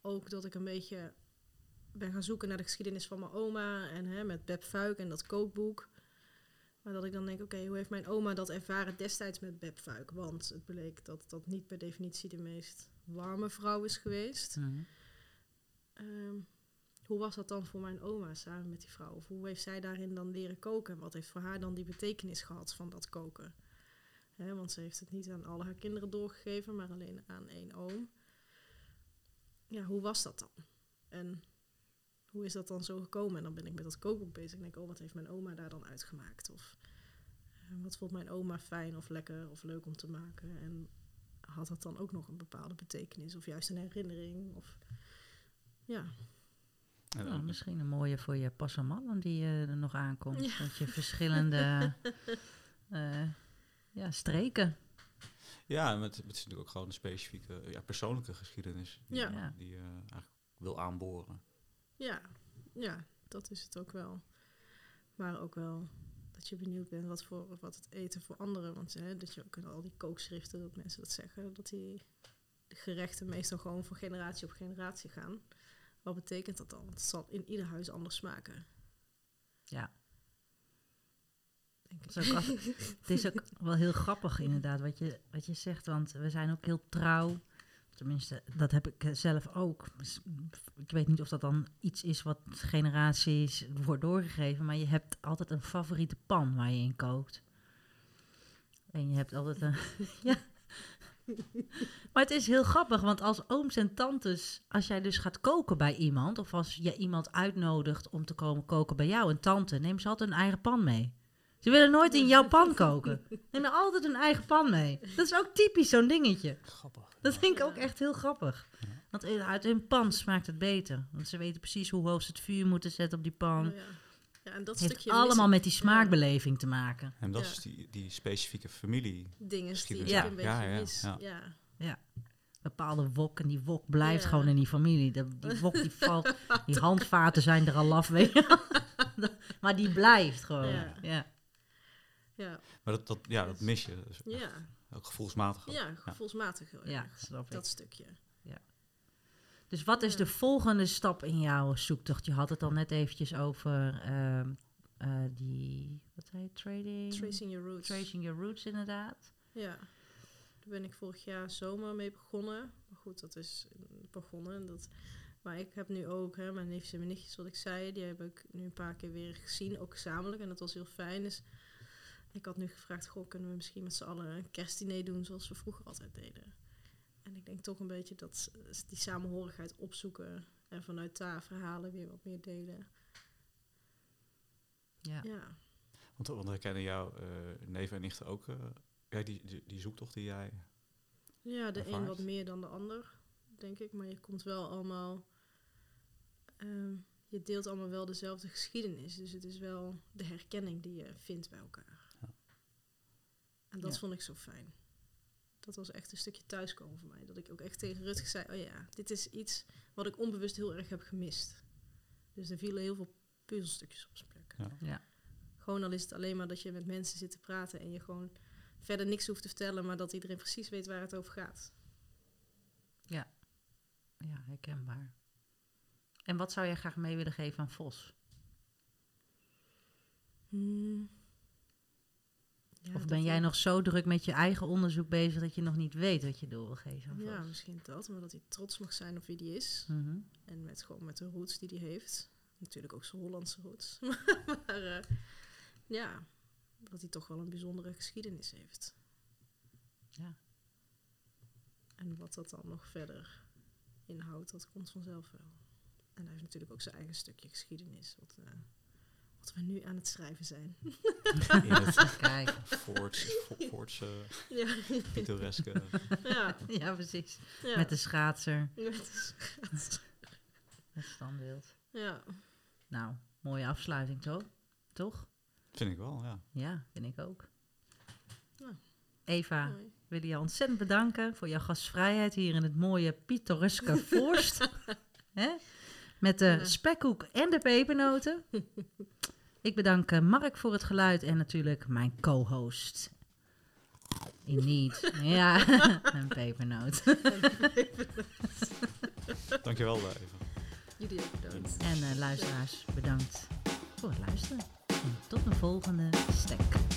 ook dat ik een beetje ben gaan zoeken naar de geschiedenis van mijn oma. En hè, met Beb Fuik en dat kookboek. Maar dat ik dan denk, oké, hoe heeft mijn oma dat ervaren destijds met Beb Fuik? Want het bleek dat dat niet per definitie de meest warme vrouw is geweest. Mhm. Ehm, hoe was dat dan voor mijn oma samen met die vrouw? Of hoe heeft zij daarin dan leren koken? En wat heeft voor haar dan die betekenis gehad van dat koken? Hè, want ze heeft het niet aan alle haar kinderen doorgegeven, maar alleen aan één oom. Ja, hoe was dat dan? En hoe is dat dan zo gekomen? En dan ben ik met dat kookboek bezig en denk, oh, wat heeft mijn oma daar dan uitgemaakt? Of eh, wat vond mijn oma fijn of lekker of leuk om te maken? En had dat dan ook nog een bepaalde betekenis? Of juist een herinnering? Of ja, En, Nou, en- misschien een mooie voor je passamallen die eh, er nog aankomt. Ja. Dat je verschillende *laughs* eh, ja, streken. ja, en het, het is natuurlijk ook gewoon een specifieke ja, persoonlijke geschiedenis die, Ja. Die je eigenlijk wil aanboren. Ja, ja, dat is het ook wel. Maar ook wel dat je benieuwd bent wat, voor, wat het eten voor anderen. Want hè, dat je ook in al die kookschriften, dat mensen dat zeggen, dat die gerechten meestal gewoon van generatie op generatie gaan. Wat betekent dat dan? Want het zal in ieder huis anders smaken. Ja. Het is, ook is ook wel heel grappig inderdaad wat je, wat je zegt, want we zijn ook heel trouw. Tenminste, dat heb ik eh, zelf ook. Dus, mm, Ik weet niet of dat dan iets is wat generaties wordt doorgegeven, maar je hebt altijd een favoriete pan waar je in kookt. En je hebt altijd een... *laughs* ja. Maar het is heel grappig, want als ooms en tantes, als jij dus gaat koken bij iemand, of als je iemand uitnodigt om te komen koken bij jou, een tante, neem ze altijd een eigen pan mee. Ze willen nooit in jouw pan *laughs* koken. Neem er altijd een eigen pan mee. Dat is ook typisch zo'n dingetje. Grappig. Dat vind ik ook echt heel grappig. Want uit hun pan smaakt het beter. Want ze weten precies hoe hoog ze het vuur moeten zetten op die pan. Oh, ja. ja, en dat heeft stukje allemaal missen- met die smaakbeleving te maken. En dat Ja. is die, die specifieke familie. dingen die Ja. een beetje Ja, ja, mis. ja. Ja. Bepaalde wok en die wok blijft Ja. gewoon in die familie. De- die wok die *laughs* valt, die handvaten zijn er al af. weet je wel. *laughs* maar die blijft gewoon. Ja. Ja. Ja, Maar dat, dat, ja, dat mis je. Dus ja, ook gevoelsmatig. ook. ja, gevoelsmatig heel Ja, ik. Dat stukje. Dus wat is Ja. de volgende stap in jouw zoektocht? Je had het al net eventjes over ehm, eh, die, wat zei je, trading? Tracing your roots. Tracing your roots, inderdaad. Ja, daar ben ik vorig jaar zomer mee begonnen. Maar goed, dat is begonnen. en Dat, maar ik heb nu ook, hè, mijn neefjes en mijn nichtjes, wat ik zei, die heb ik nu een paar keer weer gezien, ook gezamenlijk. En dat was heel fijn. Dus ik had nu gevraagd, goh, kunnen we misschien met z'n allen een kerstdiner doen zoals we vroeger altijd deden. En ik denk toch een beetje dat die samenhorigheid opzoeken en vanuit daar verhalen weer wat meer delen. Ja. Ja, Want, want herkennen jouw eh, neven en nichten ook eh, ja, die, die, die zoektocht die jij... Ja, de een wat meer dan de ander, denk ik. Maar je komt wel allemaal. ehm, je deelt allemaal wel dezelfde geschiedenis. Dus het is wel de herkenning die je vindt bij elkaar. Ja. En dat Ja. vond ik zo fijn. Dat was echt een stukje thuiskomen voor mij. Dat ik ook echt tegen Rutger zei: Oh ja, dit is iets wat ik onbewust heel erg heb gemist. Dus er vielen heel veel puzzelstukjes op zijn plek. Ja. Ja. Gewoon al is het alleen maar dat je met mensen zit te praten en je gewoon verder niks hoeft te vertellen, maar dat iedereen precies weet waar het over gaat. Ja, herkenbaar. En wat zou jij graag mee willen geven aan Vos? Hmm. Ben jij nog zo druk met je eigen onderzoek bezig dat je nog niet weet wat je door wil geven? Ja, misschien dat, maar dat hij trots mag zijn op wie die is. Mhm. En met, gewoon met de roots die hij heeft. Natuurlijk ook zijn Hollandse roots. *laughs* maar eh, ja, dat hij toch wel een bijzondere geschiedenis heeft. Ja. En wat dat dan nog verder inhoudt, dat komt vanzelf wel. En hij heeft natuurlijk ook zijn eigen stukje geschiedenis, wat, eh, wat we nu aan het schrijven zijn. *laughs* Het *laughs* Kijk, Voorts, ja. pittoreske... *laughs* ja, ja precies. ja. Met de schaatser, Met de schaats. het standbeeld. Ja. Nou, mooie afsluiting toch? Toch? Vind ik wel, ja. Ja, vind ik ook. Nou, Eva, mooi. wil je ontzettend bedanken voor jouw gastvrijheid hier in het mooie pittoreske Voorst. Hè? Met de spekkoek en de pepernoten. *laughs* Ik bedank eh, Mark voor het geluid en natuurlijk mijn co-host. Indeed. *laughs* Ja, *laughs* een pepernoot. Dankjewel, eh, Eva. Jullie ook bedankt. En eh, luisteraars, bedankt voor het luisteren. En tot een volgende stek.